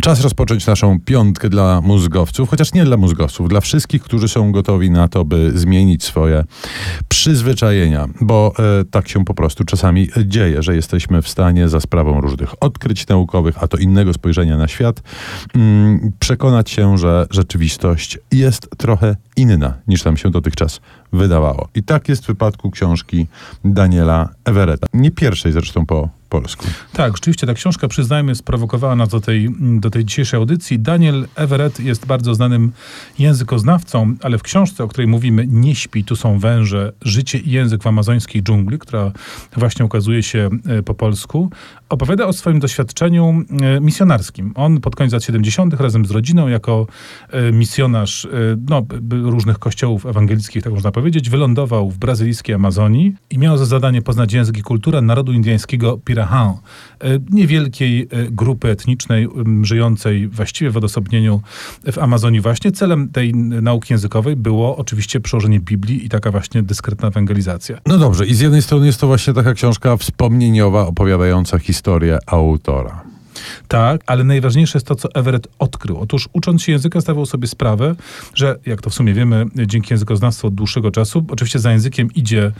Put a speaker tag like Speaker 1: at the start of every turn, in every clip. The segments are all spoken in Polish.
Speaker 1: Czas rozpocząć naszą piątkę dla mózgowców, chociaż nie dla mózgowców, dla wszystkich, którzy są gotowi na to, by zmienić swoje przyzwyczajenia, bo e, tak się po prostu czasami dzieje, że jesteśmy w stanie za sprawą różnych odkryć naukowych, a to innego spojrzenia na świat, mm, przekonać się, że rzeczywistość jest trochę inna niż nam się dotychczas wydawało. I tak jest w przypadku książki Daniela Everetta. Nie pierwszej zresztą po polsku.
Speaker 2: Tak, rzeczywiście ta książka, przyznajmy, sprowokowała nas do tej, do tej dzisiejszej audycji. Daniel Everett jest bardzo znanym językoznawcą, ale w książce, o której mówimy, Nie śpi, tu są węże, życie i język w amazońskiej dżungli, która właśnie ukazuje się e, po polsku, opowiada o swoim doświadczeniu e, misjonarskim. On pod koniec lat 70. razem z rodziną, jako e, misjonarz no, różnych kościołów ewangelickich, tak można powiedzieć, wylądował w brazylijskiej Amazonii i miał za zadanie poznać język i kulturę narodu indyjskiego Pira Pirahan, e, niewielkiej e, grupy etnicznej żyjącej właściwie w odosobnieniu w Amazonii właśnie. Celem tej nauki językowej było oczywiście przełożenie Biblii i taka właśnie dyskretna ewangelizacja.
Speaker 1: No dobrze, i z jednej strony jest to właśnie taka książka wspomnieniowa, opowiadająca historię autora.
Speaker 2: Tak, ale najważniejsze jest to, co Everett odkrył. Otóż ucząc się języka, zdawał sobie sprawę, że jak to w sumie wiemy, dzięki językoznawstwu od dłuższego czasu, oczywiście za językiem idzie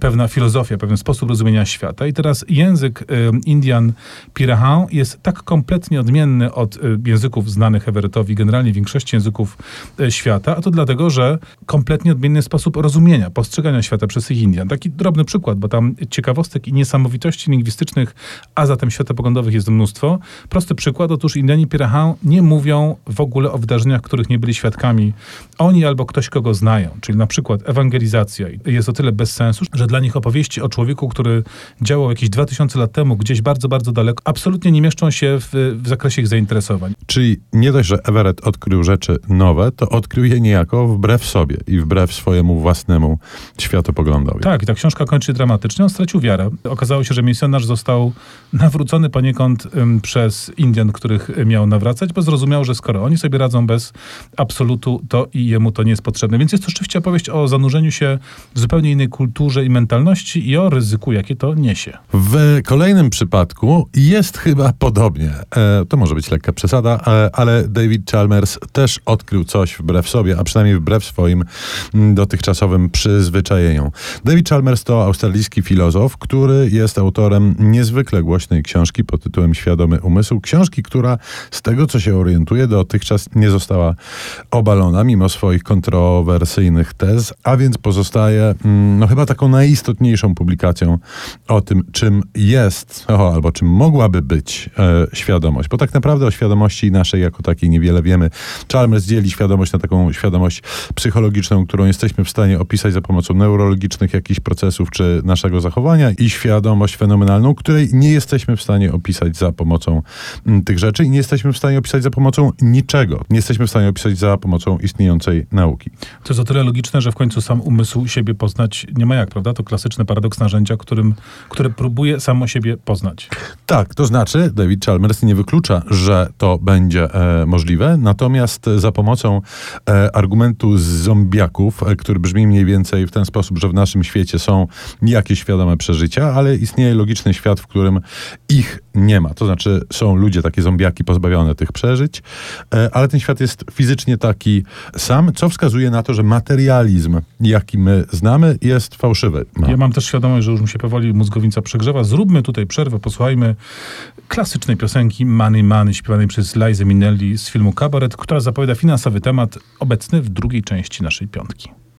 Speaker 2: pewna filozofia, pewien sposób rozumienia świata. I teraz język Indian Pirahan jest tak kompletnie odmienny od y, języków znanych Everettowi, generalnie większości języków y, świata, a to dlatego, że kompletnie odmienny sposób rozumienia, postrzegania świata przez ich Indian. Taki drobny przykład, bo tam ciekawostek i niesamowitości lingwistycznych, a zatem światopoglądowych jest mnóstwo. Prosty przykład, otóż Indianie Pirahan nie mówią w ogóle o wydarzeniach, których nie byli świadkami oni albo ktoś, kogo znają. Czyli na przykład ewangelizacja jest o tyle bez sensu, że dla nich opowieści o człowieku, który działał jakieś 2000 lat temu, gdzieś bardzo, bardzo daleko, absolutnie nie mieszczą się w, w zakresie ich zainteresowań.
Speaker 1: Czyli nie dość, że Everett odkrył rzeczy nowe, to odkrył je niejako wbrew sobie i wbrew swojemu własnemu światopoglądowi.
Speaker 2: Tak, i ta książka kończy dramatycznie. On stracił wiarę. Okazało się, że misjonarz został nawrócony poniekąd um, przez Indian, których miał nawracać, bo zrozumiał, że skoro oni sobie radzą bez absolutu, to i jemu to nie jest potrzebne. Więc jest to rzeczywiście opowieść o zanurzeniu się w zupełnie innej kulturze i mentalności i o ryzyku, jakie to niesie.
Speaker 1: W kolejnym przypadku jest chyba podobnie. E, to może być lekka przesada, e, ale David Chalmers też odkrył coś wbrew sobie, a przynajmniej wbrew swoim m, dotychczasowym przyzwyczajeniom. David Chalmers to australijski filozof, który jest autorem niezwykle głośnej książki pod tytułem Świadomy umysł. Książki, która z tego, co się orientuje, dotychczas nie została obalona, mimo swoich kontrowersyjnych tez, a więc pozostaje mm, no chyba taką najistotniejszą publikacją o tym, czym jest, o, albo czym mogłaby być e, świadomość. Bo tak naprawdę o świadomości naszej jako takiej niewiele wiemy. Chalmers dzieli świadomość na taką świadomość psychologiczną, którą jesteśmy w stanie opisać za pomocą neurologicznych jakichś procesów czy naszego zachowania i świadomość fenomenalną, której nie jesteśmy w stanie opisać za pomocą m, tych rzeczy i nie jesteśmy w stanie opisać za pomocą niczego. Nie jesteśmy w stanie opisać za pomocą istniejącej nauki.
Speaker 2: To jest o tyle logiczne, że w końcu sam umysł siebie poznać nie ma jak, prawda? To klasyczny paradoks narzędzia, którym, które próbuje samo siebie poznać.
Speaker 1: Tak, to znaczy David Chalmers nie wyklucza, że to będzie e, możliwe, natomiast za pomocą e, argumentu z zombiaków, e, który brzmi mniej więcej w ten sposób, że w naszym świecie są jakieś świadome przeżycia, ale istnieje logiczny świat, w którym ich nie ma. To znaczy są ludzie, takie zombiaki pozbawione tych przeżyć, e, ale ten świat jest fizycznie taki sam, co wskazuje na to, że materializm, jaki my znamy, jest fałszywy.
Speaker 2: Ja mam też świadomość, że już mi się powoli mózgownica przegrzewa. Zróbmy tutaj przerwę, posłuchajmy klasycznej piosenki Money Money, śpiewanej przez Liza Minnelli z filmu Kabaret, która zapowiada finansowy temat obecny w drugiej części naszej piątki.